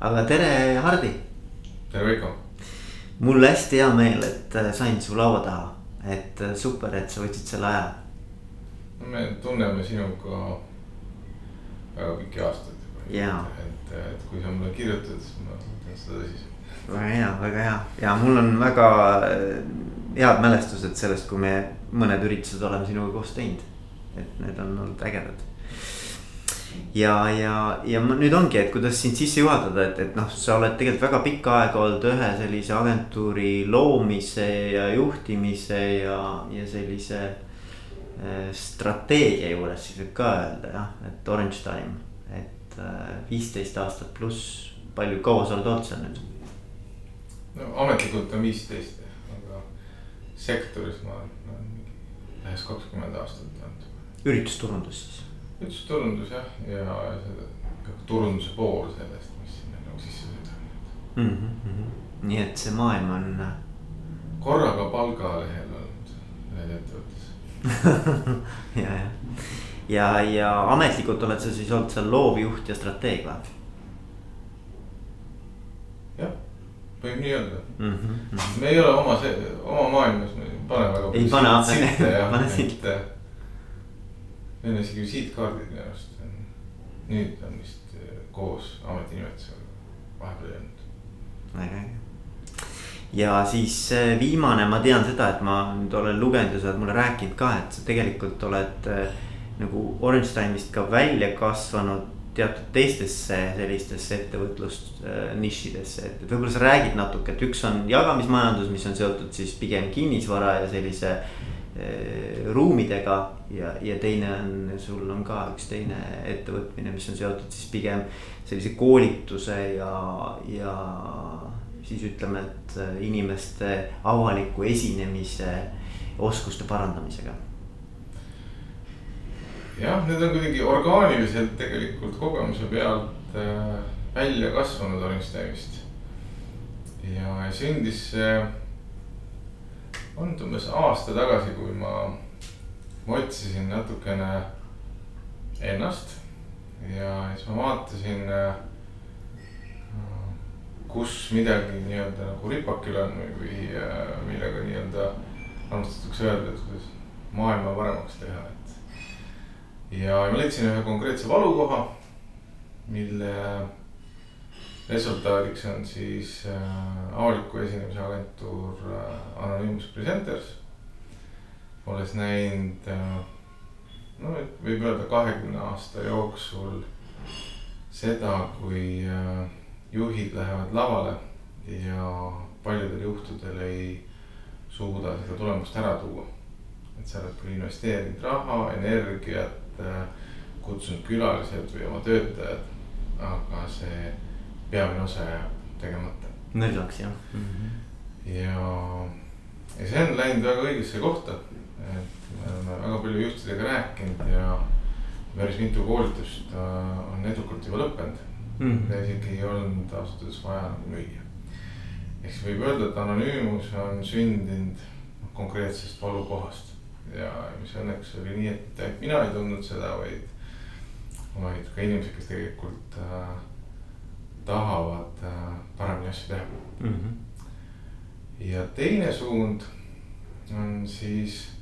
aga tere, Hardi. tere, Veiko. mul hästi hea meel, et äh, sain su laua taha, et äh, super, et sa võtsid selle aja. me tunneme sinuga väga pikki aastaid juba. et, et kui sa mulle kirjutad, siis ma võtan seda tõsiselt. väga hea, väga hea ja mul on väga äh, head mälestused sellest, kui me mõned üritused oleme sinuga koos teinud. et need on olnud ägedad ja, ja, ja nüüd ongi, et kuidas sind sisse juhatada, et, et noh, sa oled tegelikult väga pikka aega olnud ühe sellise agentuuri loomise ja juhtimise ja, ja sellise äh, strateegia juures siis võib ka öelda jah, et Orange Time, et äh, viisteist äh, aastat pluss, palju, kaua sa oled olnud seal nüüd? no ametlikult on viisteist, aga sektoris ma olen no, laias kakskümmend aastat olnud. üritusturundus siis üks turundus jah, ja seda turunduse pool sellest, mis sinna nagu sisse sõidab mm. -hmm. nii et see maailm on. Äh, korraga palgalehel olnud ühes ettevõttes ja, ja, ja, ja ametlikult oled sa siis olnud seal loovjuht ja strateeg või? jah, võib nii öelda mm. -hmm. me ei ole oma, oma maailmas, me ei pane väga. ei pane, pane silte Need on isegi visiitkaardid minu arust. nüüd on vist äh, koos ametinimetusega vahepeal jäänud. väga äge. ja siis äh, viimane, ma tean seda, et ma nüüd olen lugenud ja sa oled mulle rääkinud ka, et sa tegelikult oled äh, nagu Orange Time'ist ka välja kasvanud teatud teistesse sellistesse ettevõtlust äh, nišidesse, et, võib-olla sa räägid natuke, et üks on jagamismajandus, mis on seotud siis pigem kinnisvara ja sellise ruumidega ja, ja teine on, sul on ka üks teine ettevõtmine, mis on seotud siis pigem sellise koolituse ja, ja siis ütleme, et inimeste avaliku esinemise oskuste parandamisega. jah, need on kuidagi orgaaniliselt tegelikult kogemuse pealt äh, välja kasvanud Orange ja sündis see on umbes aasta tagasi, kui ma ma otsisin natukene ennast ja siis ma vaatasin, kus midagi nii-öelda nagu ripakil on või, või millega nii-öelda armastatakse öelda, et kuidas maailma paremaks teha, et. ja ma leidsin ühe konkreetse valukoha, mille resultaadiks on siis äh, avaliku esinemise agentuur äh, Anonymous Presenters olles näinud äh, no võib öelda kahekümne aasta jooksul seda, kui äh, juhid lähevad lavale ja paljudel juhtudel ei suuda seda tulemust ära tuua. et sa oled küll investeerinud raha, energiat, äh, kutsunud külalised või oma töötajad, aga see peamine osa jääb tegemata. nõrgaks jah mm. -hmm. ja, ja see on läinud väga õigesse kohta et me oleme väga palju juhtidega rääkinud ja päris mitu koolitust äh, on edukalt juba lõppenud mm. -hmm. isegi ei olnud ausalt öeldes vaja nagu müüa. ehk siis võib öelda, et anonüümus on sündinud konkreetsest valukohast ja mis õnneks oli nii, et mina ei tundnud seda, vaid, vaid ka inimesed, kes tegelikult äh, tahavad äh, paremini asju teha mm. -hmm. ja teine suund on siis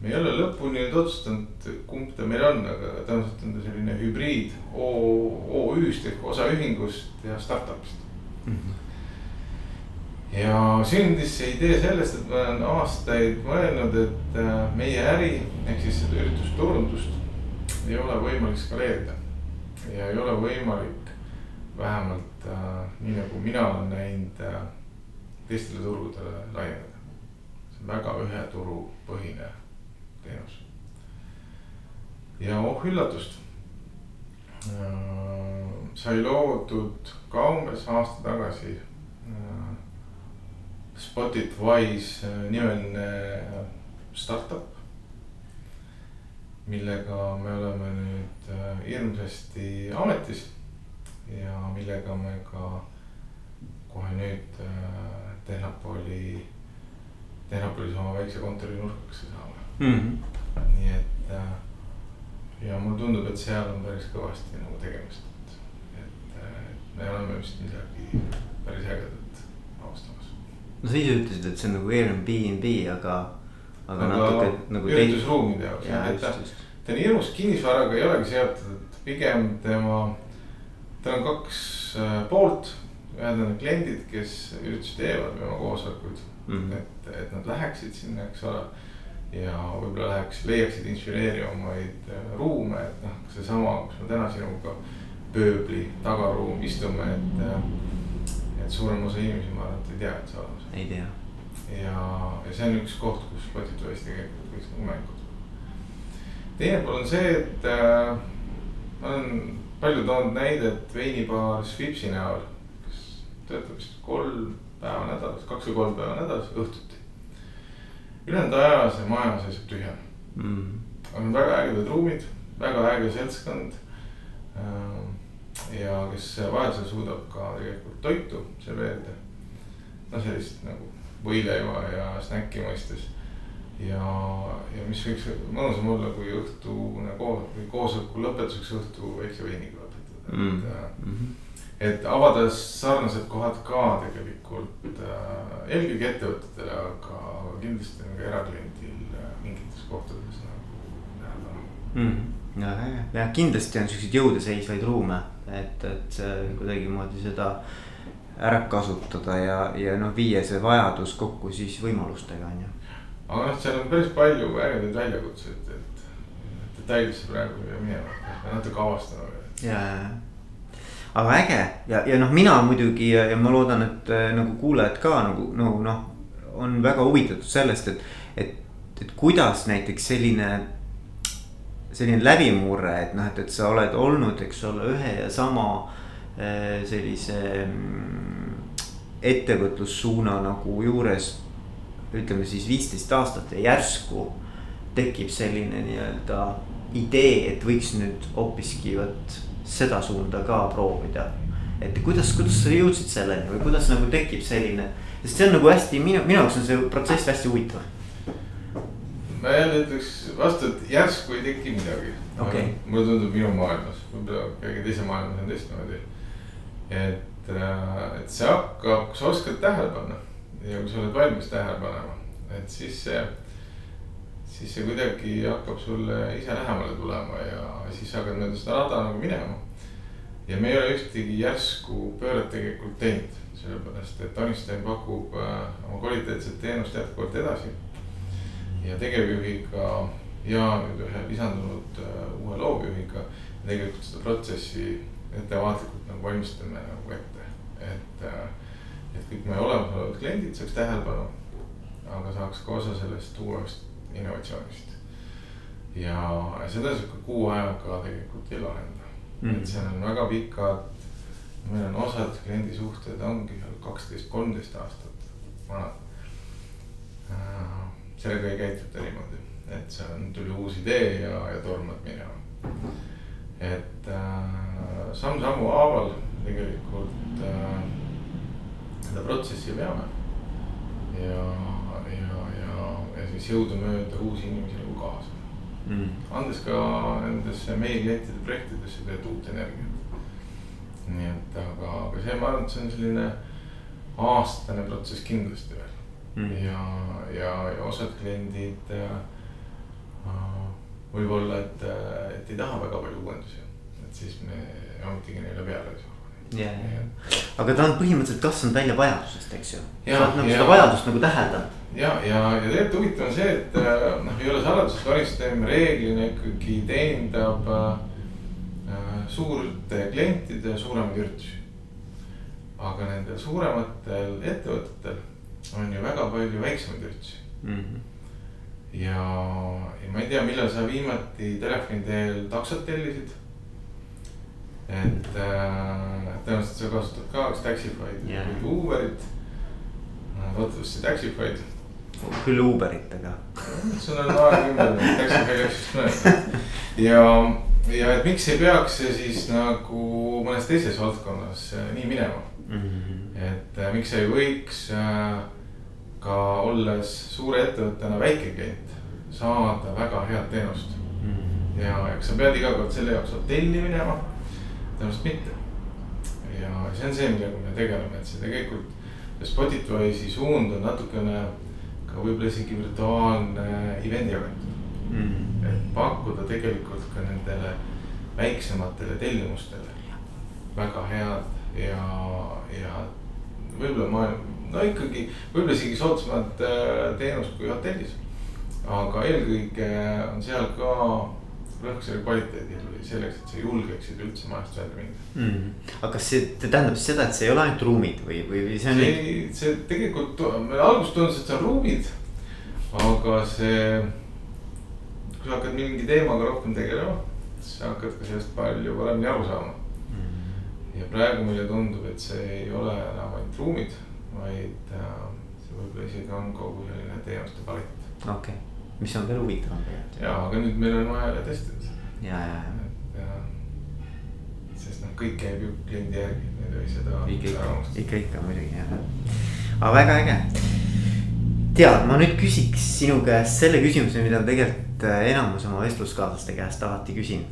me ei ole lõpuni nüüd otsustanud, kumb ta meil on, aga tõenäoliselt on ta selline hübriid OÜ-st ehk osaühingust ja startup'ist mm. -hmm. ja sündis see idee sellest, et ma olen aastaid mõelnud, et äh, meie äri ehk siis seda üritusturundust ei ole võimalik skaleerida. ja ei ole võimalik vähemalt äh, nii nagu mina olen näinud äh, teistele turgudele laieneda. see on väga ühe turu põhine teenus. ja oh üllatust äh,. sai loodud ka umbes aasta tagasi äh, Spotify's äh, nimeline startup. millega me oleme nüüd äh, hirmsasti ametis ja millega me ka kohe nüüd äh, Tehnapooli, Tehnapolis oma väikse kontori nurkasse saame mm. -hmm. nii et äh, ja mulle tundub, et seal on päris kõvasti nagu tegemist, et, et me oleme oleme vist midagi päris ägedat avastamas. no sa ise ütlesid, et see on nagu Airbnb, aga, aga, aga natuke nagu. üritusruumide jaoks, et ta, ta nii hirmus kinnisvaraga ei olegi seotud, et pigem tema, tal on kaks äh, poolt. ühed on kliendid, kes üritusi teevad või oma koosolekuid mm, -hmm. et, et nad läheksid sinna, eks ole ja võib-olla läheks, leiaksid inspireerivamaid äh, ruume, et noh, seesama, kus me täna sinuga pööbli tagaruum istume, et. Äh, et suurem osa inimesi, ma arvan, et ei tea, et see olemas on. ei tea. ja, ja see on üks koht, kus Spotify's tegelikult võiks nagu mänguda. teine pool on see, et äh, ma olen palju toonud näidet veinibaar Swipsi näol, kes töötab vist kolm päeva nädalas, kaks või kolm päeva nädalas õhtuti ülejäänud aja see maja seisab tühjana mm.. on väga ägedad ruumid, väga äge seltskond. Ähm, ja kes vajadusel suudab ka tegelikult toitu serveerida. no sellist nagu võileiva ja snäkki mõistes. Ja, ja mis võiks mõnusam olla, kui õhtune koos, või koosoleku lõpetuseks õhtu väikse veiniga lõpetada mm., et mm. -hmm et avada sarnased kohad ka tegelikult äh, eelkõige ettevõtetele, aga kindlasti on ka erakliendil äh, mingites kohtades nagu näha mm.. ja, ja, ja kindlasti on siukseid jõudeseisvaid ruume, et, et kuidagimoodi seda ära kasutada ja, ja noh, viia see vajadus kokku siis võimalustega on ju. Aga noh, seal on päris palju ägedaid väljakutseid, et detailidesse praegu ei minema, natuke avastame veel. ja, ja, ja aga äge ja, ja noh, mina muidugi ja, ja ma loodan, et äh, nagu kuulajad ka nagu, nagu noh, on väga huvitatud sellest, et, et, et kuidas näiteks selline. selline läbimurre, et noh, et, et sa oled olnud, eks ole, ühe ja sama äh, sellise mm, ettevõtlussuuna nagu juures. Ütleme siis viisteist aastat ja järsku tekib selline nii-öelda idee, et võiks nüüd hoopiski vot seda suunda ka proovida. et kuidas, kuidas sa jõudsid selleni või kuidas nagu tekib selline, sest see on nagu hästi minu, minu jaoks on see protsess hästi huvitav. ma jälle ütleks vastu, et järsku ei teki midagi okay.. mulle tundub minu maailmas, võib-olla kellegi teise maailmas on teistmoodi. et, äh, et see hakkab, kui sa oskad tähele panna ja kui sa oled valmis tähele panema, et siis see siis see kuidagi hakkab sulle ise lähemale tulema ja siis hakkad mööda seda rada nagu minema. ja me ei ole ühtegi järsku pööret tegelikult teinud, sellepärast et Einstein pakub äh, oma kvaliteetset teenust jätkuvalt edasi. ja tegevjuhiga ja nüüd ühe lisandunud äh, uue loovjuhiga tegelikult seda protsessi ettevaatlikult nagu valmistame nagu ette, et äh, et kõik meie olemasolevad kliendid saaks tähelepanu, aga saaks ka osa sellest uuest innovatsioonist. ja seda sihuke kuu ajaga tegelikult ei lahenda mm., et seal on väga pikad. meil on osad kliendisuhted ongi seal kaksteist, kolmteist aastat vanad äh,. sellega ei käituta niimoodi, et seal on, tuli uus idee ja, ja tormad minema. et äh, samm-sammu haaval tegelikult äh, seda protsessi veame ja siis jõudumööda uusi inimesi nagu kaasa. Mm.. andes ka nendesse meie klientide projektidesse tegelikult uut energiat. nii et, aga, aga see, ma arvan, et see on selline aastane protsess kindlasti veel. Mm.. ja, ja, ja osad kliendid äh, võib-olla, et, et ei taha väga palju uuendusi, et siis me ometigi neile peale ei saa yeah,. Aga ta on põhimõtteliselt kasvanud välja vajadusest, eks ju. sa oled nagu seda vajadust nagu täheldanud ja, ja, ja tegelikult huvitav on see, et äh, noh, ei ole saladus, et Aristem reeglina ikkagi teenindab äh, äh, suurte klientide suuremaid üritusi. aga nendel suurematel ettevõtetel on ju väga palju väiksemaid üritusi mm. -hmm. ja, ja ma ei tea, millal sa viimati telefoni teel taksot tellisid. Et äh, tõenäoliselt sa kasutad ka kas Taxify'd yeah. või Uberit. loodetavasti Taxify'd küll Uberit, aga. sul on aegkümnend, Taxify läks just mööda. ja, ja et miks ei peaks see siis nagu mõnes teises valdkonnas äh, nii minema mm. -hmm. et äh, miks ei võiks äh, ka olles suure ettevõttena väike klient saada väga head teenust mm. -hmm. ja, kas sa pead iga kord selle jaoks hotelli minema? Tõenäoliselt mitte. ja, see on see, millega me tegeleme, et see tegelikult. Spotify'si suund on natukene ka võib-olla isegi virtuaalne event'i agentuur mm. -hmm. et pakkuda tegelikult ka nendele väiksematele tellimustele väga head ja, ja võib-olla ma, no ikkagi võib-olla isegi soodsamat äh, teenust kui hotellis. aga eelkõige on seal ka rõhk selle kvaliteedil või selleks, et sa julgeksid üldse majast välja minna mm. aga kas see tähendab seda, et see ei ole ainult ruumid või, või, või see on? see, see tegelikult, meil alguses tundus, et see on ruumid. aga see, kui sa hakkad mingi teemaga rohkem tegelema, siis sa hakkad ka sellest palju paremini aru saama mm. ja praegu meile tundub, et see ei ole enam ainult ruumid, vaid äh, see võib-olla isegi on kogu selline teenuste palett. okei okay mis on veel huvitavam tegelikult. ja, aga nüüd meil on vaja testida. ja, ja, ja. sest noh, kõik käib ju kliendi järgi, me ei tohi seda. ikka, ikka, ikka muidugi jah, aga väga äge. tead, ma nüüd küsiks sinu käest selle küsimuse, mida tegelikult äh, enamus oma vestluskaaslaste käest alati küsin.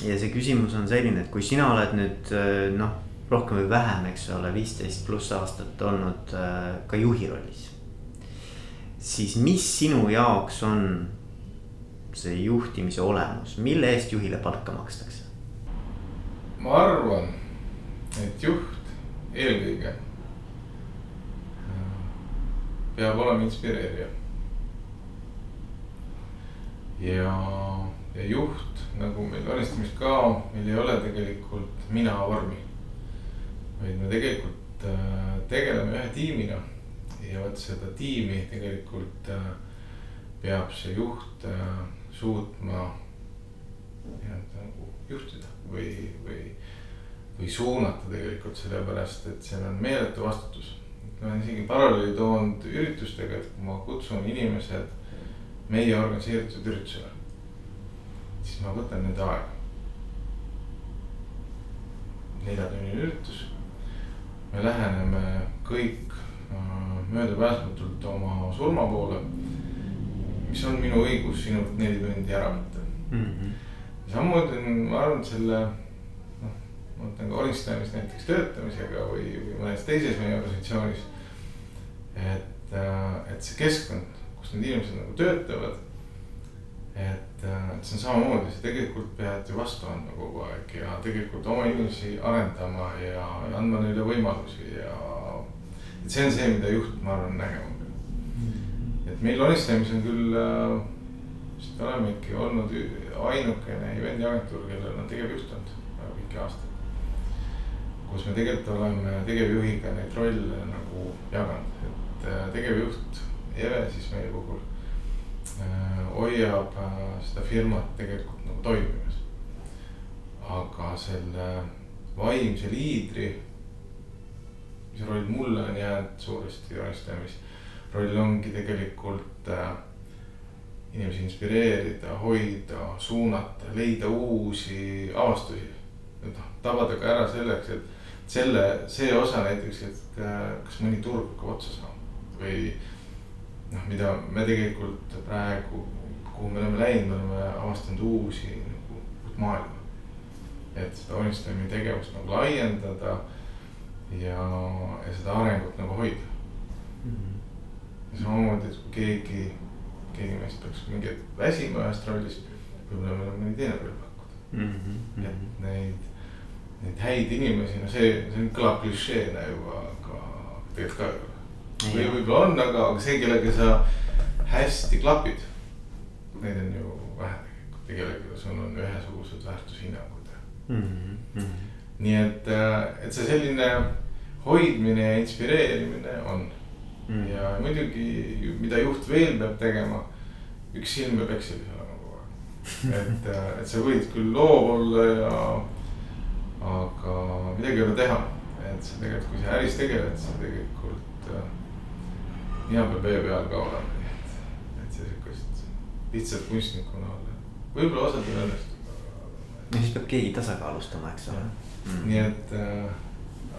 ja see küsimus on selline, et kui sina oled nüüd äh, noh, rohkem või vähem, eks ole, viisteist pluss aastat olnud äh, ka juhi rollis siis mis sinu jaoks on see juhtimise olemus, mille eest juhile palka makstakse? ma arvan, et juht eelkõige äh, peab olema inspireerija. ja, ja juht nagu meil Unistamis ka, meil ei ole tegelikult mina vormi. vaid me tegelikult äh, tegeleme ühe tiimina ja vot seda tiimi tegelikult äh, peab see juht äh, suutma nii-öelda nagu juhtida või, või, või suunata tegelikult sellepärast, et seal on meeletu vastutus. ma olen isegi paralleeli toonud üritustega, et kui ma kutsun inimesed meie organiseeritud üritusele, siis ma võtan nende aega. neljatunnine üritus, me läheneme kõik möödapääsmatult oma surma poole. mis on minu õigus sinult neli tundi ära võtta mm. -hmm. samamoodi on, ma arvan, et selle noh, ma mõtlen ka Orinstenis näiteks töötamisega või, või mõnes teises meie organisatsioonis. et, äh, et see keskkond, kus need inimesed nagu töötavad. et, äh, et see on samamoodi, sa tegelikult pead ju vastu andma kogu aeg ja tegelikult oma inimesi arendama ja, ja andma neile võimalusi ja et see on see, mida juht, ma arvan, nägema peab. et meil Onestamis on küll äh,, vist olemegi olnud ainukene event'i agentuur, kellel on tegevjuht olnud väga pikki aastaid. kus me tegelikult oleme tegevjuhiga neid rolle nagu jaganud, et äh, tegevjuht Eve siis meie puhul äh, hoiab äh, seda firmat tegelikult nagu toimimas. aga selle vaimse liidri mis roll mulle on jäänud suuresti joonistamis. roll ongi tegelikult äh, inimesi inspireerida, hoida, suunata, leida uusi avastusi. et noh, tabada ka ära selleks, et selle, see osa näiteks, et äh, kas mõni turg hakkab otsa saama või noh, mida me tegelikult praegu, kuhu me oleme läinud, me oleme avastanud uusi nagu uut maailma. et seda Onistami tegevust nagu laiendada ja, ja seda arengut nagu hoida mm. -hmm. ja samamoodi, et kui keegi, keegi meist peaks mingi hetk väsima ühest rollist, võib-olla meil on mõni teine roll pakkuda mm. -hmm. et neid, neid häid inimesi, no see, see kõlab klišeena juba, aga tegelikult ka ei ole. või võib-olla on, aga, aga see, kellega sa hästi klapid, neid on ju vähe tegelikult ja kellega sul on ühesugused väärtushinnangud mm. -hmm nii et, äh, et see selline hoidmine ja inspireerimine on mm.. ja muidugi, mida juht veel peab tegema, üks silm peab Excelis olema kogu aeg. et, äh, et sa võid küll loov olla ja, aga midagi ei ole teha. et sa tegelikult, kui sa äris tegeled, sa tegelikult äh,, nina peab vee peal ka olema, nii et, et see sihukest lihtsalt kunstnikuna olla, võib-olla osadel õnnestub. ja siis peab keegi tasakaalustama, eks ole mm.. nii et äh,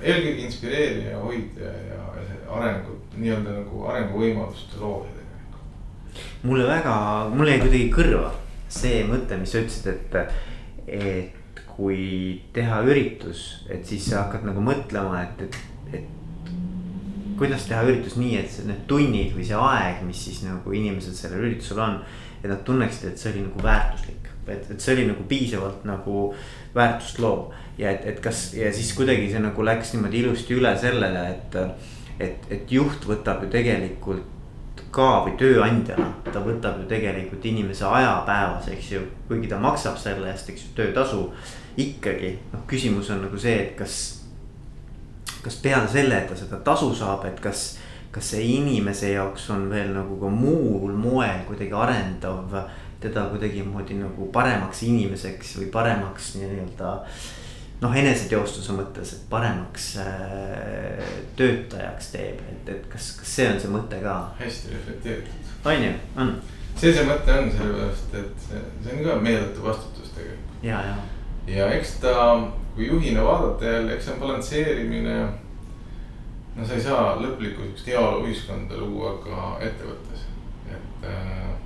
eelkõige inspireerija ja hoidja ja, ja arengut, nii-öelda nagu arenguvõimaluste looja tegelikult. mulle väga, mulle jäi kuidagi kõrva see mõte, mis sa ütlesid, et, et kui teha üritus, et siis sa hakkad nagu mõtlema, et, et, et. kuidas teha üritus nii, et need tunnid või see aeg, mis siis nagu inimesed sellel üritusel on. et nad tunneksid, et see oli nagu väärtuslik, et, et see oli nagu piisavalt nagu väärtust loov. ja et, et kas ja siis kuidagi see nagu läks niimoodi ilusti üle sellele, et, et, et juht võtab ju tegelikult ka või tööandjana, ta võtab ju tegelikult inimese aja päevas, eks ju, kuigi ta maksab selle eest, eks ju, töötasu. ikkagi noh, küsimus on nagu see, et kas, kas peale selle, et ta seda tasu saab, et kas, kas see inimese jaoks on veel nagu ka muul moel kuidagi arendav teda kuidagimoodi nagu paremaks inimeseks või paremaks nii-öelda noh, eneseteostuse mõttes, et paremaks äh, töötajaks teeb, et, et kas, kas see on see mõte ka? hästi reflekteeritud. on ju, on. see see mõte on sellepärast, et see, on ka meeletu vastutus tegelikult. ja, ja. ja eks ta, kui juhina vaadata jälle, eks see on balansseerimine. no sa ei saa lõplikku sihukest heaoluühiskonda luua ka ettevõttes, et äh,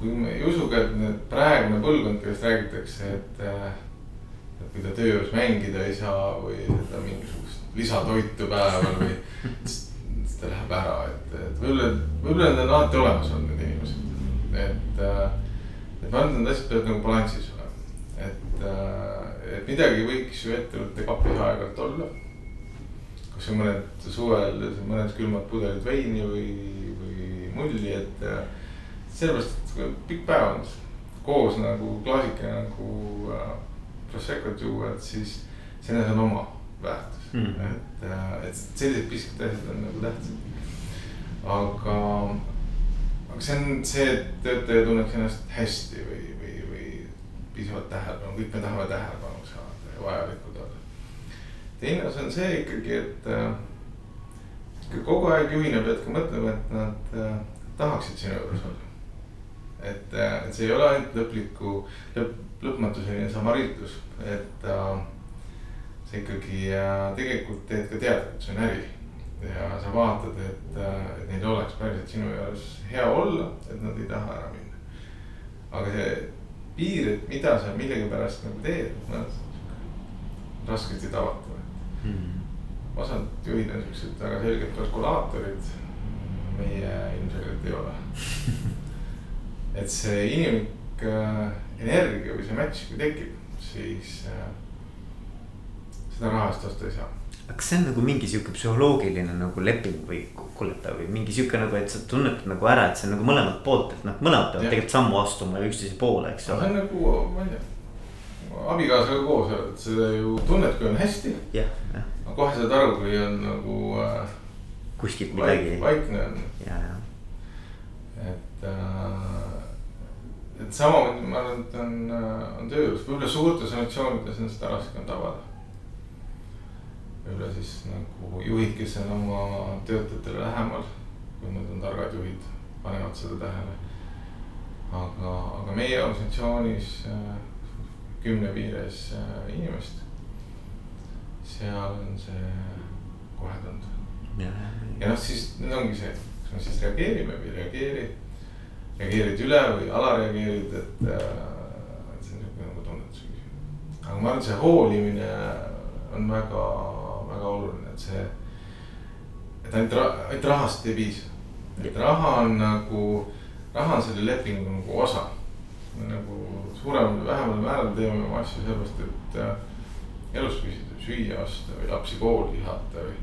ei usu ka, et need praegune põlvkond, kellest räägitakse, et äh, et kui ta töö juures mängida ei saa või seda mingisugust lisatoitu päeval või. siis ta läheb ära, et, et võib-olla, võib-olla need on alati olemas olnud need inimesed, et. et ma arvan, et need asjad peavad nagu balansis olema, et, et midagi võiks ju ettevõtte kapis aeg-ajalt olla. kas või mõned suvel mõned külmad pudelid veini või, või mulli, et sellepärast, pikk päev on koos nagu klaasikene nagu äh, Prosecco't juua, et siis sellel on oma väärtus mm. -hmm. et, äh, et sellised pisikesed asjad on nagu tähtsad. aga, aga see on see, et töötaja tunneks ennast hästi või, või, või piisavalt tähelepanu, kõik me tahame tähelepanu saada ja vajalikud olla. teine osa on see ikkagi, et äh, kogu aeg juhina pead ka mõtlema, et nad äh, tahaksid sinu juures olla. Et, äh, et see ei ole ainult lõpliku, lõpp lõpmatu selline samariitlus, et äh, sa ikkagi äh, tegelikult teed ka teadlikult, see on äri. ja sa vaatad, et äh,, et neil oleks päriselt sinu juures hea olla, et nad ei taha ära minna. aga see piir, et mida sa millegipärast nagu teed, noh raskesti tavatav mm -hmm.. osad juhid on siuksed väga selged kalkulaatorid. meie ilmselgelt ei ole et see inimlik äh, energia või see match, kui tekib, siis äh, seda raha eest osta ei saa. aga kas see on nagu mingi sihuke psühholoogiline nagu leping või kokkulepe või mingi sihuke nagu, et sa tunnetad nagu ära, et see on nagu mõlemalt poolt, et noh, mõlemad peavad tegelikult sammu astuma üksteise poole, eks ole. see on nagu, ma ei tea, abikaasaga koos, et sa ju tunned, kui on hästi. aga kohe saad aru, kui on nagu äh,. kuskilt midagi. vaikne on. ja, ja. et äh, et samamoodi ma arvan, et on, on töö juures, võib-olla suurtes organisatsioonides on seda raskem tabada. võib-olla siis nagu juhid, kes on oma töötajatele lähemal, kui nad on targad juhid, panevad seda tähele. aga, aga meie organisatsioonis kümne piires inimest, seal on see kohe tunda. ja noh, siis ongi see, kas me siis reageerime või ei reageeri reageerid üle või alareageerid, et äh,. et see on niisugune nagu tunnetuse küsimus. aga ma arvan, et see hoolimine on väga, väga oluline, et see. et ainult, ainult rahast ei piisa. et raha on nagu, raha on selle lepingu nagu osa. me nagu suuremal või vähemal määral teeme oma asju sellepärast, et äh, elus püsida, süüa osta või lapsi kooli vihata või.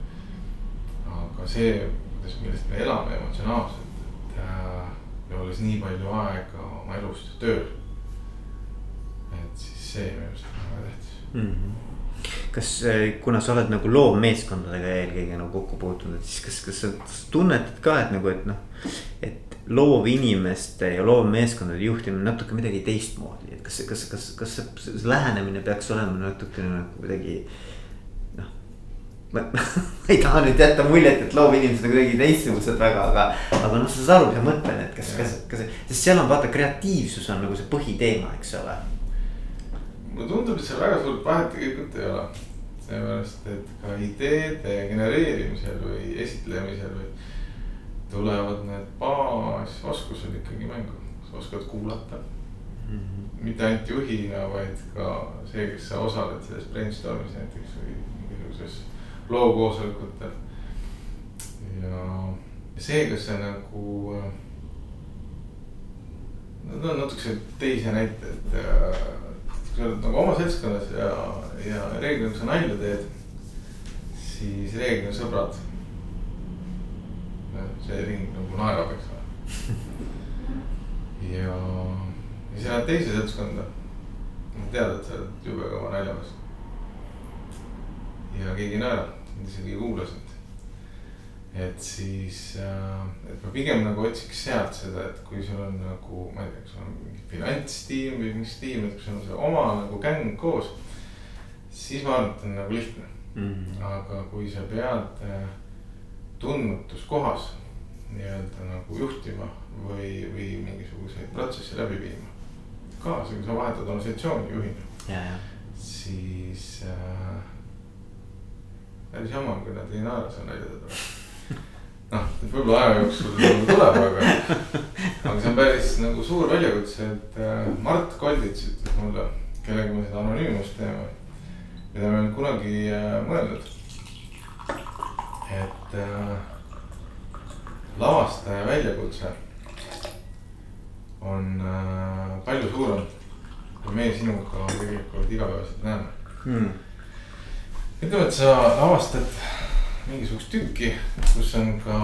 aga see, kuidas, millest me elame emotsionaalselt, et äh, ja olles nii palju aega oma elust tööl. et siis see minu arust on väga tähtis mm. -hmm. kas, eh, kuna sa oled nagu loovmeeskondadega eelkõige nagu kokku puutunud, siis kas, kas sa tunnetad ka, et nagu, et noh. et loovinimeste ja loovmeeskondade juhtimine natuke midagi teistmoodi, et kas, kas, kas, kas see, lähenemine peaks olema natukene nagu kuidagi ma ei taha nüüd jätta muljet, et loovinimesed on kuidagi teistsugused väga, aga, aga noh, sa saad aru, mis ma mõtlen, et kas, kas, kas, sest seal on vaata kreatiivsus on nagu see põhiteema, eks ole. mulle tundub, et seal väga suurt vahet tegelikult ei ole. seepärast, et ka ideede genereerimisel või esitlemisel või tulevad need baasoskused ikkagi mängu, sa oskad kuulata. mm. -hmm. mitte ainult juhina, vaid ka see, kes sa osaled selles brainstorm'is näiteks või mingisuguses lookoosolekutel. ja see, kas sa nagu äh, Need on natukese teise näite, et äh, kui sa oled nagu oma seltskonnas ja, ja reeglina, kui sa nalja teed, siis reeglina sõbrad. see ring nagu naerab, eks ole. ja, ja sa lähed teise seltskonda. tead, et sa oled jube kõva naljamees. Ja keegi ei naera, isegi ei kuula sind et siis, äh, et ma pigem nagu otsiks sealt seda, et kui sul on nagu, ma ei tea, kas sul on mingi finantstiim või mis tiim, et kui sul on see oma nagu gäng koos. siis ma arvan, et on nagu lihtne mm. -hmm. aga kui sa pead äh, tundmatus kohas nii-öelda nagu juhtima või, või mingisuguseid protsesse läbi viima. ka, kui sa vahetad organisatsiooni juhina. siis äh, päris jama kui nad ei naera seal naljade peale noh, võib-olla aja jooksul nagu tuleb, aga, aga see on päris nagu suur väljakutse, et äh, Mart Koldits ütles mulle, kellega me seda anonüümust teeme, mida me oleme kunagi äh, mõelnud. et äh, lavastaja väljakutse on äh, palju suurem, kui meie sinuga tegelikult igapäevaselt näeme. Hmm.. Ütleme, et sa lavastad mingisugust tükki, kus on ka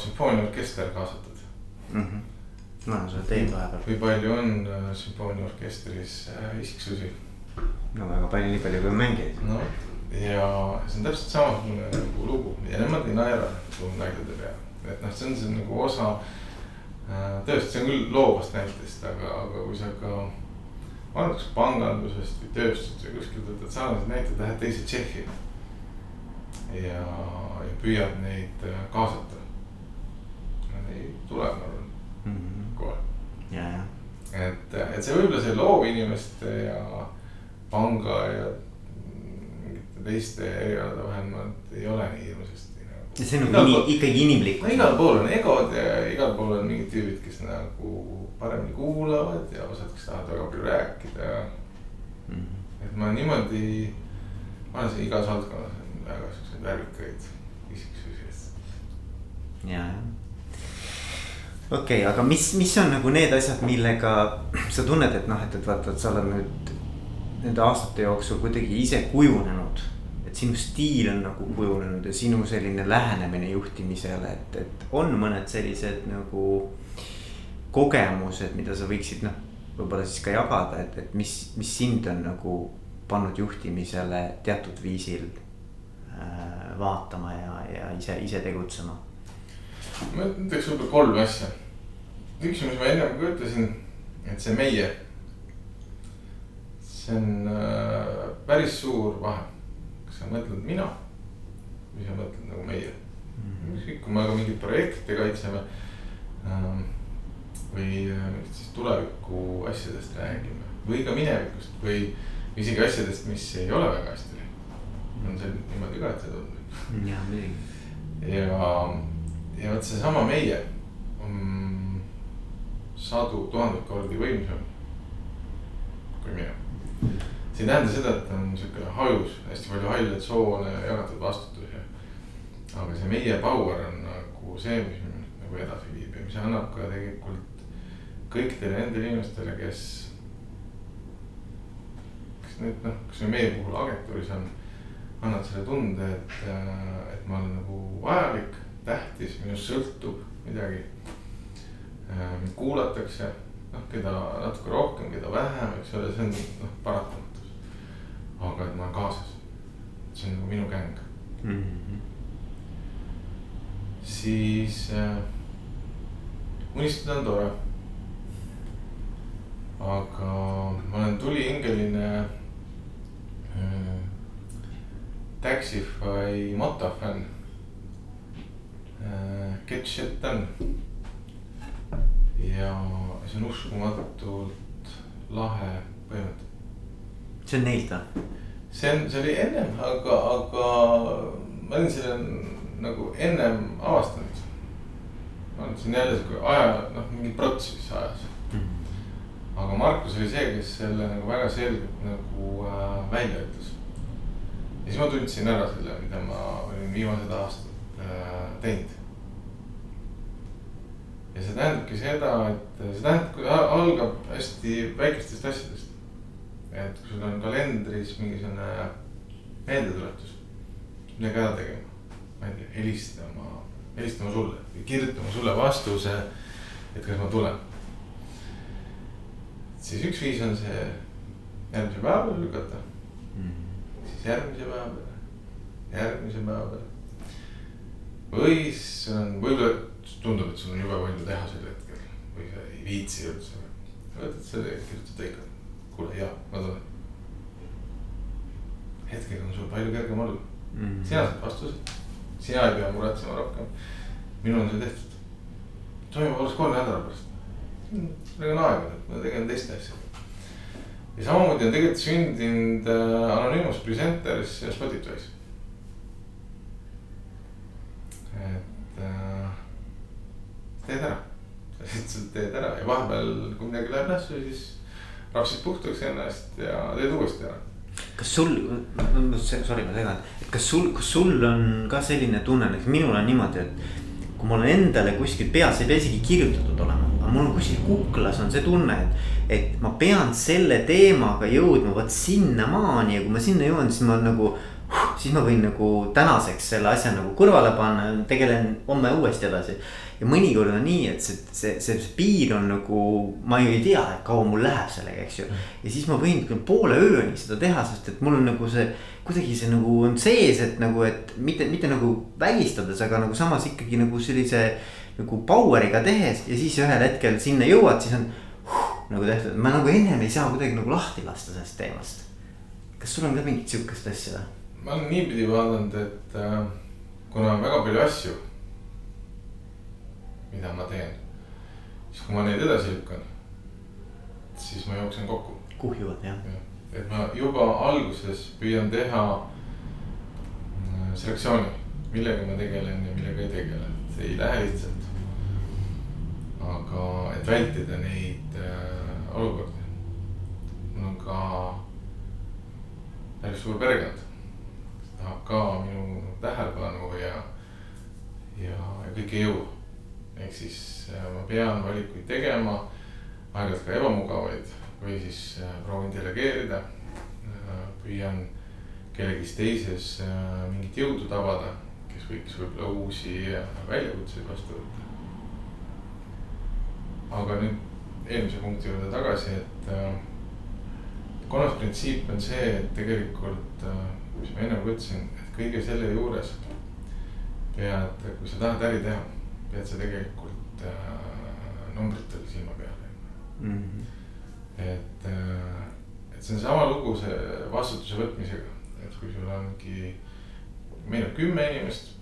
sümfooniaorkester kaasatud mm. -hmm. no sa teed vahepeal. kui palju on äh, sümfooniaorkestris äh, isiksusi? no väga palju, nii palju kui mängijaid. no ja see on täpselt samasugune nagu lugu ja nemad ei naera su naljade peale, et noh, see on see nagu osa äh, tööst, see on küll loovast näitest, aga, aga kui sa ka ma arvan, kas pangandusest või tööstusest või kuskilt võtad sarnased näited, lähed teise Tšehhi ja, ja püüad neid äh, kaasata. Nad ei tule, ma arvan mm -hmm. kohe. et, et see võib-olla see loovinimeste ja panga ja mingite teiste erialade vahel, ma ei ole nii hirmsasti. See on nagu ini, ikkagi inimlik. no igal pool on egod ja igal pool on mingid tüübid, kes nagu paremini kuulavad ja osad, kes tahavad väga palju rääkida mm. -hmm. et ma niimoodi, ma olen siin igas valdkonnas väga siukseid värvikaid isiksusi. ja, jah okei okay,, aga mis, mis on nagu need asjad, millega sa tunned, et noh, et, et vaata, et sa oled nüüd nende aastate jooksul kuidagi ise kujunenud. Sinu stiil on nagu kujunenud ja sinu selline lähenemine juhtimisele, et, et on mõned sellised nagu kogemused, mida sa võiksid noh, võib-olla siis ka jagada, et, et mis, mis sind on nagu pannud juhtimisele teatud viisil Äh, vaatama ja, ja ise, ise tegutsema? ma ütleks võib-olla kolm asja. üks, mis ma ennem ka ütlesin, et see meie. see on äh, päris suur vahe, kas sa mõtled mina või sa mõtled nagu meie mm -hmm.. ükskõik, kui me ka mingeid projekte kaitseme ähm, või äh, mingitest tuleviku asjadest räägime või ka minevikust või isegi asjadest, mis ei ole väga hästi on see niimoodi ka, et see tundub. ja muidugi. ja, ja vot seesama meie on sadu tuhandeid kordi võimsam kui mina. See ei tähenda seda, et on sihuke hajus, hästi palju halle tsoone, jagatud vastutusi. aga see meie power on nagu see, mis nagu edasi viib ja mis annab ka tegelikult kõikidele nendele inimestele, kes, kes nüüd noh, kas või meie puhul agentuuris on annad selle tunde, et, äh, et ma olen nagu vajalik, tähtis, minust sõltub midagi. Äh, mind kuulatakse, noh, keda natuke rohkem, keda vähem, eks ole, see on noh, paratamatus. Aga et ma olen kaasas, see on nagu minu gäng mm. -hmm. siis äh, unistada on tore. aga ma olen tulihingeline äh, Taxify motofänn äh,. Get shit done. ja see on uskumatult lahe põhimõte. See on neilt või? see on, see oli ennem, aga, aga ma olin selle nagu ennem avastanud. ma olen siin jälle sihuke aja, noh mingi protsess ajas mm. -hmm. aga Markus oli see, kes selle nagu väga selgelt nagu äh, välja ütles. ja siis ma tundsin ära selle, mida ma olin viimased aastad äh, teinud. ja see tähendabki seda, et see tähendab, algab hästi väikestest asjadest. Et kui sul on kalendris mingisugune meeldetuletus, midagi ära tegema, ma ei tea, helistama, helistama sulle, kirjutama sulle vastuse, et kas ma tulen siis üks viis on see järgmise päeva peale lükata mm. -hmm. siis järgmise päeva peale, järgmise päeva peale. või siis on, võib-olla tundub, et sul on jube palju teha sel hetkel või sa ei viitsi üldse. võtad selle ja kirjutad teikad, kuule jaa, ma tulen. hetkega on sul palju kergem olla mm. -hmm. sina saad vastuse, sina ei pea muretsema rohkem. minul on see tehtud. toimub alles kolme nädala pärast meil on aega, ma tegelen teiste asjadega. ja samamoodi on tegelikult sündinud äh, Anonymous Presenters ja Spotify's. et äh, teed ära, sa lihtsalt teed ära ja vahepeal, kui midagi läheb nässu, siis rapsid puhtaks ennast ja teed uuesti ära kas sul, sorry, ma segan, et kas sul, kas sul on ka selline tunne, näiteks minul on niimoodi, et kui mul on endale kuskil peas, ei pea isegi kirjutatud olema aga mul on kuskil kuklas on see tunne, et, et ma pean selle teemaga jõudma vot sinnamaani ja kui ma sinna jõuan, siis ma nagu. siis ma võin nagu tänaseks selle asja nagu kõrvale panna, tegelen homme uuesti edasi. Ja mõnikord on nii, et see, see, see, piir on nagu, ma ju ei tea, et kaua mul läheb sellega, eks ju. ja siis ma võin poole ööni seda teha, sest et mul on nagu see, kuidagi see nagu on sees, et nagu, et mitte, mitte nagu välistades, aga nagu samas ikkagi nagu sellise nagu power'iga tehes ja siis ühel hetkel sinna jõuad, siis on huh, nagu tehtud, ma nagu ennem ei saa kuidagi nagu lahti lasta sellest teemast. kas sul on ka mingit sihukest asja ma olen niipidi vaadanud, et äh, kuna on väga palju asju, mida ma teen, siis kui ma neid edasi lükkan, siis ma jooksen kokku. kuhjuvad jah. Ja.. et ma juba alguses püüan teha äh, selektsiooni, millega ma tegelen ja millega ei tegele, see ei lähe lihtsalt. Aga et vältida neid äh, olukordi. mul on ka päris suur perekond, tahab ka minu tähelepanu ja, ja, ja kõik ei jõua. Ehk siis äh, ma pean valikuid tegema, aeg-ajalt ka ebamugavaid või siis äh, proovin delegeerida äh,. püüan kellegis teises mingit jõudu tabada, kes võiks võib-olla uusi väljakutseid vastu võtta aga nüüd eelmise punkti juurde tagasi, et kolmas printsiip on see, et tegelikult mis ma ennem ütlesin, et kõige selle juures pead, kui sa tahad äri teha, pead sa tegelikult äh, numbritel silma peal mm. -hmm. et äh,, et see on sama lugu see vastutuse võtmisega, et kui sul ongi, meil on kümme inimest,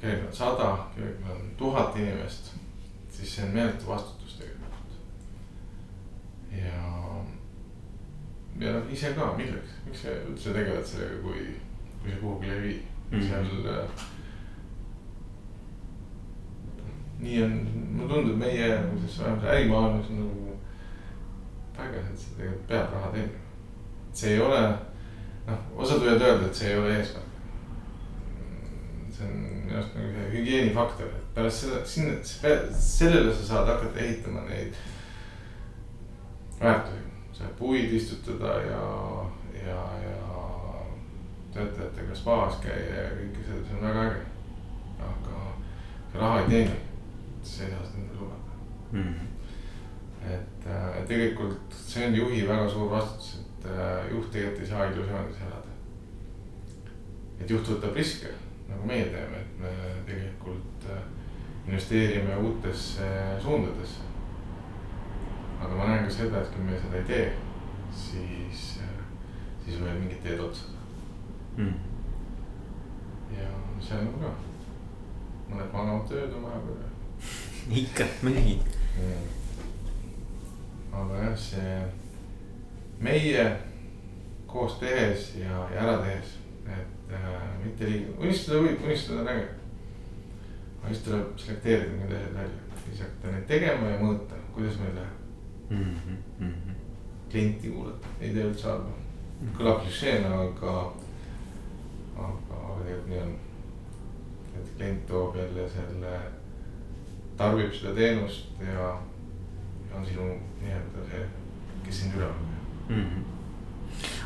kellelgi on sada, kellelgi on tuhat inimest siis see on meeletu vastutus tegelikult. ja, ja noh, ise ka, milleks, miks sa üldse tegeled sellega, kui, kui see kuhugile ei vii mm, -hmm. seal äh,. Nii on, mulle tundub meie vähemalt ärimaailmas nagu vägev, et sa tegelikult pead raha teenima. see ei ole, noh, osad võivad öelda, et see ei ole eesmärk see on minu arust nagu see hügieenifaktor, et pärast seda, sinna, sellele sa saad hakata ehitama neid väärtusi. saad puid istutada ja, ja, ja töötajatega spaas käia ja kõike seda, see on väga äge. aga raha ei teeni, seda endale lubada mm. -hmm. et, äh, tegelikult see on juhi väga suur vastutus, et äh, juht tegelikult ei saa illusioonides elada. et juht võtab riske nagu meie teeme, et me tegelikult äh, investeerime uutesse suundadesse. aga ma näen ka seda, et kui me seda ei tee, siis, äh, siis võivad mingid teed otsa saada mm.. ja see on ka, mõned magavad ööd oma ajaga üle ikka, muidugi aga jah, see meie koos tehes ja, ja ära tehes, et äh, mitte liiga, unistada võib, unistada on äge. aga siis tuleb selekteerida need asjad välja, siis hakata neid tegema ja mõõta, kuidas meil läheb. mm. -hmm. klienti kuulata, ei tee üldse halba. kõlab klišeena, aga, aga tegelikult nii on. et klient toob jälle selle, tarbib seda teenust ja, on sinu nii-öelda see, kes sind üleval mm. -hmm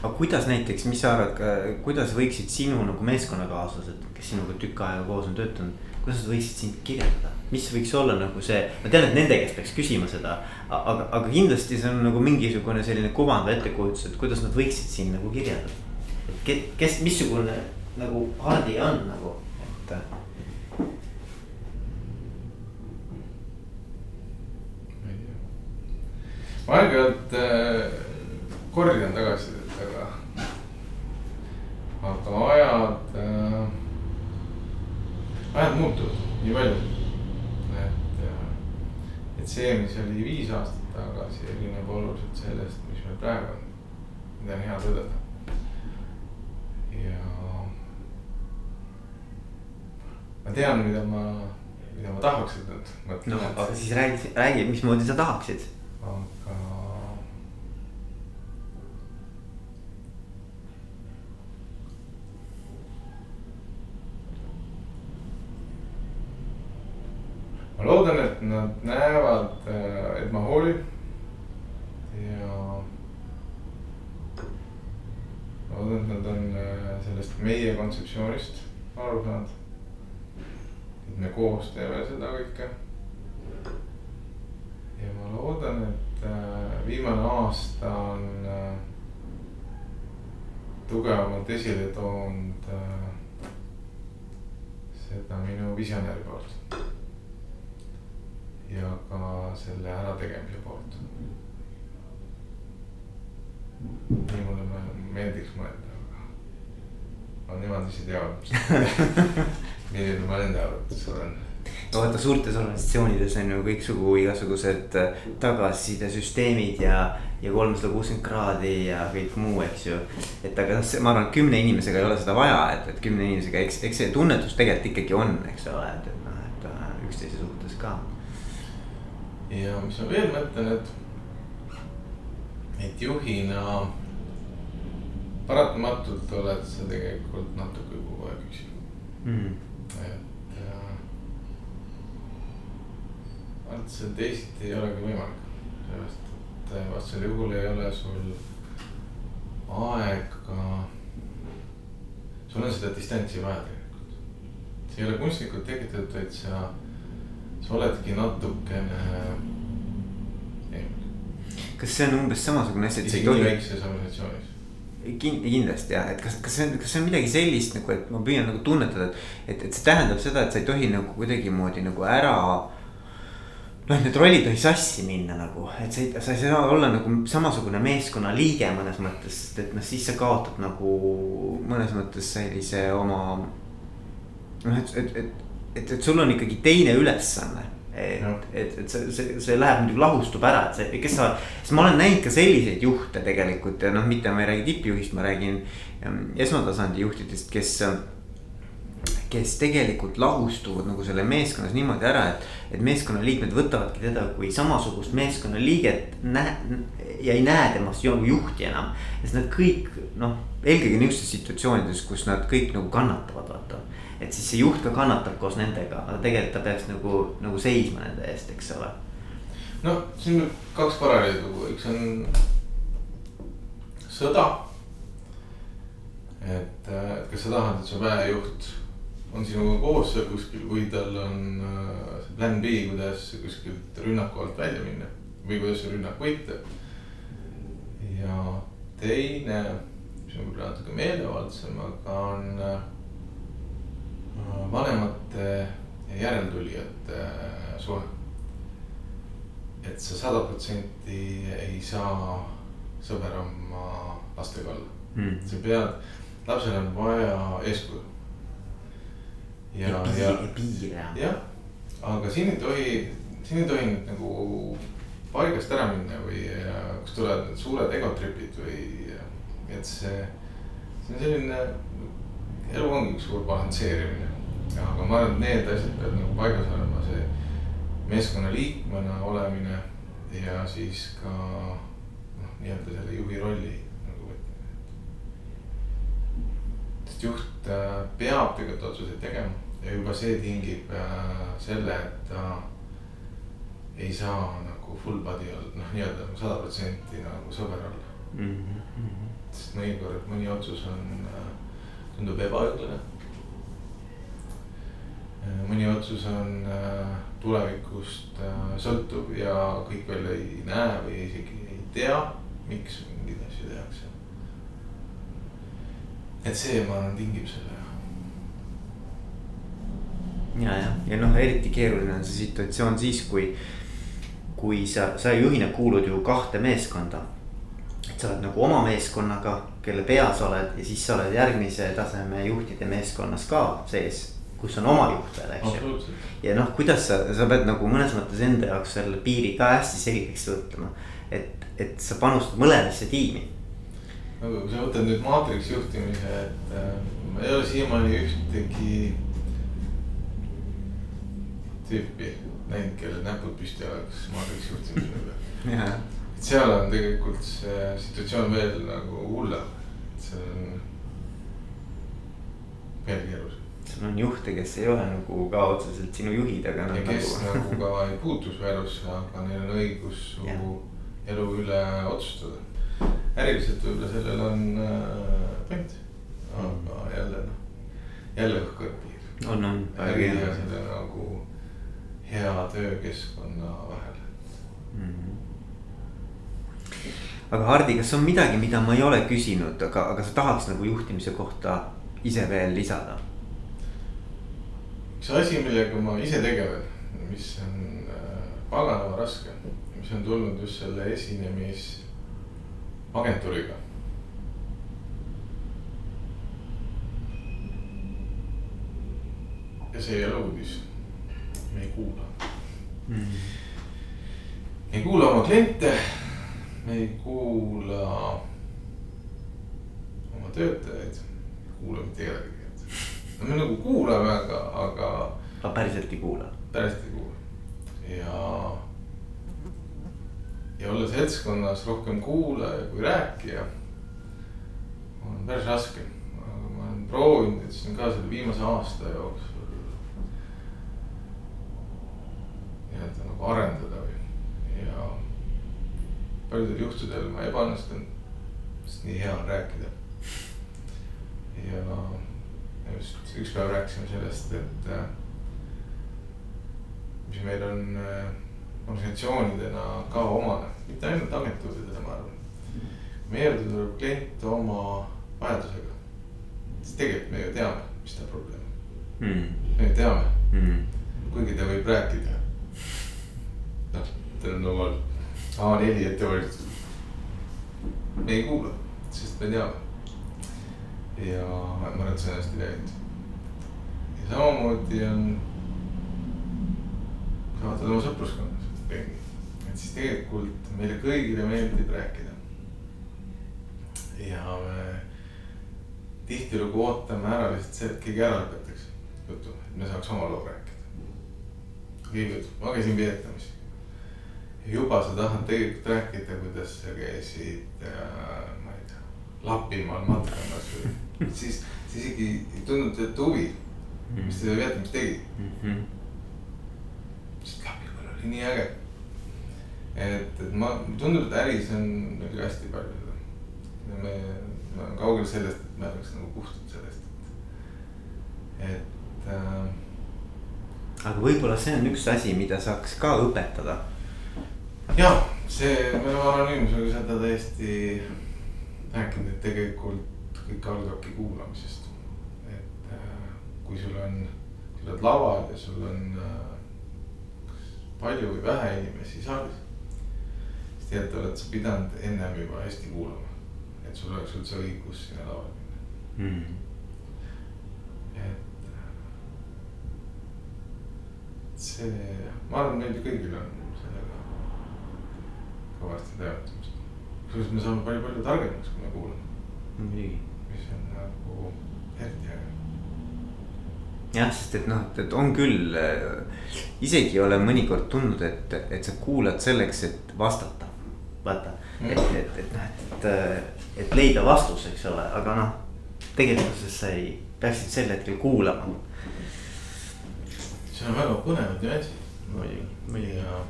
aga kuidas näiteks, mis sa arvad, kuidas võiksid sinu nagu meeskonnakaaslased, kes sinuga tükk aega koos on töötanud, kuidas nad võiksid sind kirjeldada? mis võiks olla nagu see, ma tean, et nende käest peaks küsima seda, aga, aga kindlasti see on nagu mingisugune selline kuvand või ettekujutus, et kuidas nad võiksid sind nagu kirjeldada. et kes, missugune nagu Hardi on nagu, et. Ma aeg-ajalt äh, korjan tagasisidet, aga, aga ajad äh,, ajad muutuvad nii palju et see, mis oli viis aastat tagasi, erineb oluliselt sellest, mis meil praegu on, mida on hea tõdeda. ja ma tean, mida ma, mida ma tahaks, et nad mõtlevad no,. aga siis räägi, räägi, mismoodi sa tahaksid. Ma loodan, et nad näevad, äh, et ma hoolin. ja loodan, et nad on äh, sellest meie kontseptsioonist aru saanud. et me koos teeme seda kõike. ja ma loodan, et äh, viimane aasta on tugevamalt esile toonud seda minu visionääri poolt ja ka selle ärategemise poolt. nii mulle meeldiks mõelda, aga, aga nemad ise teavad, milline ma nende arvates olen no vaata suurtes organisatsioonides on ju kõiksugu igasugused äh, tagasisidesüsteemid ja, ja kolmsada kuuskümmend kraadi ja kõik muu, eks ju. et aga noh, ma arvan, et kümne inimesega ei ole seda vaja, et, et kümne inimesega, eks, eks see tunnetus tegelikult ikkagi on, eks ole, et, et noh, et äh, üksteise suhtes ka ja mis ma veel mõtlen, et, et juhina paratamatult oled sa tegelikult natuke kogu aeg üksi mm.. et äh,. et see teisiti ei olegi võimalik, sellepärast et äh, vastasel juhul ei ole sul aega. sul on seda distantsi vaja tegelikult, see ei ole kunstlikult tekitatud, vaid sa oledki natukene. kas see on umbes samasugune asi, et sa ei tohi. väikses organisatsioonis kindlasti jah, et kas, kas see on, kas see on midagi sellist nagu, et ma püüan nagu tunnetada, et, et, et see tähendab seda, et sa ei tohi nagu kuidagimoodi nagu ära. noh, need rollid ei sassi minna nagu, et sa ei, sa ei saa olla nagu samasugune meeskonnaliige mõnes mõttes, sest et noh, siis sa kaotad nagu mõnes mõttes sellise oma. noh, et, et, et et, et sul on ikkagi teine ülesanne. et, et, et see, see, see läheb muidugi lahustub ära, et see, kes sa, sest ma olen näinud ka selliseid juhte tegelikult ja noh, mitte ma ei räägi tippjuhist, ma räägin ähm, esmatasandi juhtidest, kes kes tegelikult lahustuvad nagu selle meeskonnas niimoodi ära, et, et meeskonnaliikmed võtavadki teda kui samasugust meeskonnaliiget näe- ja ei näe temast nagu juhti enam. sest nad kõik noh, eelkõige niisugustes situatsioonides, kus nad kõik nagu kannatavad, vaata et siis see juht ka kannatab koos nendega, aga tegelikult ta peaks nagu, nagu seisma nende eest, eks ole. no siin on kaks paralleeli tuua, üks on sõda. et, et kas sa tahad, et su väejuht on sinuga koos seal kuskil või tal on äh, see plan B, kuidas kuskilt rünnaku alt välja minna või kuidas see rünnak võita. ja teine, mis on võib-olla natuke meelevaldsem, aga on äh, vanemate ja järeltulijate äh, suhe. et sa sada protsenti ei saa sõber oma lastega olla mm., sa pead, lapsel on vaja eeskuju. ja, ja, ja, ja jah, aga siin ei tohi, siin ei tohi nüüd nagu paigast ära minna või kus tulevad need suured egotripid või, et see, see on selline elu ongi üks suur balansseerimine. aga ma arvan, et need asjad peavad nagu paigas olema, see meeskonna liikmena olemine ja siis ka noh, nii-öelda selle juhi rolli nagu võtmine. sest juht äh, peab tegelikult otsuseid tegema ja juba see tingib äh, selle, et ta ei saa nagu full body olla, noh, nii-öelda nagu sada protsenti nagu sõber olla mm. -hmm. sest mõnikord mõni otsus on, tundub ebaõiglane Äh, mõni otsus on äh, tulevikust äh, sõltuv ja kõik veel ei näe või isegi ei tea, miks mingeid asju tehakse. et see, ma arvan, tingib selle. ja, ja, ja noh, eriti keeruline on see situatsioon siis, kui, kui sa, sa juhina kuulud ju kahte meeskonda. et sa oled nagu oma meeskonnaga, kelle peas oled ja siis sa oled järgmise taseme juhtide meeskonnas ka sees kus on oma juht veel, eks ju. ja noh, kuidas sa, sa pead nagu mõnes mõttes enda jaoks selle piiri ka hästi selgeks võtma. et, et sa panustad mõlemasse tiimi. nagu kui sa võtad nüüd maatriks juhtimise, et äh, ma ei ole siiamaani ühtegi tüüpi näinud, kellel näpud püsti oleks maatriks juhtimise üle. Seal on tegelikult see situatsioon veel nagu hullem, et see on veel keerulisem sul on juhte, kes ei ole nagu ka otseselt sinu juhid, aga. ja kes nagu, nagu ka ei puutu su elusse, aga neil on õigus su ja. elu üle otsustada. äriliselt võib-olla sellel on äh, point, aga jälle noh, jälle õhkõrg piir. on, on. äri ja selle nagu hea töökeskkonna vahel mm. -hmm aga Hardi, kas on midagi, mida ma ei ole küsinud, aga, aga sa tahaks nagu juhtimise kohta ise veel lisada? üks asi, millega ma ise tegelen, mis on äh, paganama raske, mis on tulnud just selle esinemisagentuuriga. ja see ei ole uudis, me ei kuula mm. ei kuula oma kliente, ei kuula oma töötajaid, kuula mitte kedagi me nagu kuulame, aga, aga. aga päriselt ei kuula? päriselt ei kuula ja, ja olla seltskonnas rohkem kuulaja kui rääkija on päris raske. aga ma olen proovinud nüüd siin ka selle viimase aasta jooksul nii-öelda nagu arendada või ja paljudel juhtudel ma ebaõnnestun, sest nii hea on rääkida. ja just üks päev rääkisime sellest, et äh, mis meil on äh, organisatsioonidena ka omane, mitte ainult agentuuridele, ma arvan. meie juurde tuleb klient oma vajadusega, siis tegelikult me ju teame, mis ta probleem on mm.. me ju teame mm., kuigi ta võib rääkida. noh, tal on omal A4 ette valmistatud. me ei kuula, sest me teame ja ma arvan, et see on hästi levinud. ja samamoodi on, sa vaatad oma sõpruskonnas ringi, et siis tegelikult meile kõigile meeldib rääkida. ja me tihtilugu ootame ära lihtsalt see, et keegi ära lõpetaks jutu, et me saaks oma loo rääkida. keegi ütleb, ma käisin Vietnamis. Juba sa tahad tegelikult rääkida, kuidas sa käisid äh, Lapimaal matkamas või siis, siis isegi ei tundnud teata huvi, mis te Vietnamis tegi mm. -hmm. sest Lapimaal oli nii äge. et, et ma, tundub, et äris on ka hästi palju seda. ja me, me oleme kaugel sellest, et me oleks nagu puhtad sellest, et, et äh,. aga võib-olla see on üks asi, mida saaks ka õpetada. Ja see, me inimesega seda täiesti rääkinud, et tegelikult kõik algabki kuulamisest. et äh, kui sul on, sa oled laval ja sul on äh, palju või vähe inimesi saalis. siis tegelikult oled sa pidanud ennem juba hästi kuulama, et sul oleks üldse õigus sinna lavale minna mm.. et äh, see, ma arvan, meil kõigil on kõvasti teatud kusjuures me saame palju, palju targemaks, kui me kuulame. muidugi. mis on nagu eriti äge. jah, sest et noh, et on küll, isegi olen mõnikord tundnud, et, et sa kuulad selleks, et vastata. vaata mm., et, et, et noh, et, et leida vastus, eks ole, aga noh, tegelikkuses sa ei, peaksid sel hetkel kuulama. see on väga põnevad nüansid. muidugi, muidugi. ja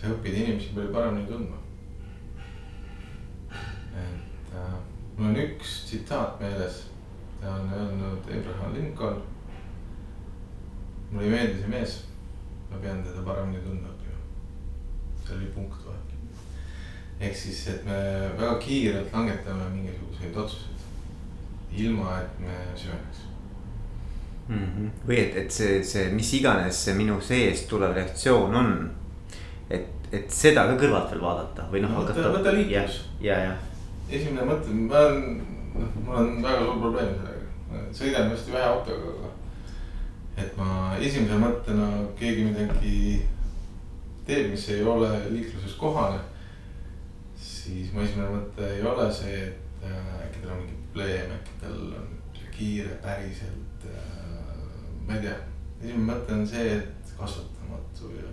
sa õpid inimesi palju paremini tundma. et äh, mul on üks tsitaat meeles ta on öelnud Abraham Lincoln. mulle ei meeldi see mees, ma pean teda paremini tundma õppima. see oli punkt vahe. ehk siis, et me väga kiirelt langetame mingisuguseid otsuseid, ilma et me süveneks mm. -hmm. või et, et see, see, mis iganes see minu seest tulev reaktsioon on. Et, et seda ka kõrvalt veel vaadata või noh. võta, võta liiklus. ja, ja. esimene mõte, ma olen noh, mul on väga suur probleem sellega, sõidan hästi vähe autoga, aga. et ma esimese mõttena keegi midagi teeb, mis ei ole liikluses kohane. siis mu esimene mõte ei ole see, et äh, äkki tal on mingi probleem, äkki tal on kiire päriselt äh,. ma ei tea, esimene mõte on see, et kasvatamatu ja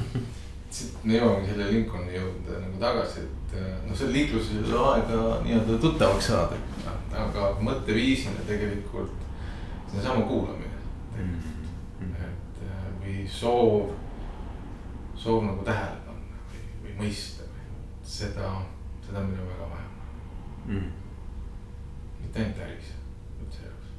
siit me jõuamegi selle Lincolni juurde nagu tagasi, et äh, noh, see liikluses ei ole aega nii-öelda tuttavaks saada. aga mõtteviisina tegelikult see on sama kuulamine mm. -hmm. et äh, või soov, soov nagu tähele panna või, või mõista või seda, seda meil on väga vaja mm. -hmm. mitte ainult äris, üldse elus.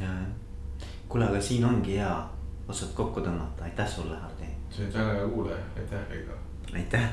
ja, jah, kuule, aga siin ongi hea otsad kokku tõmmata, aitäh sulle, Hardi sa olid väga kuulaja, aitäh Heido. aitäh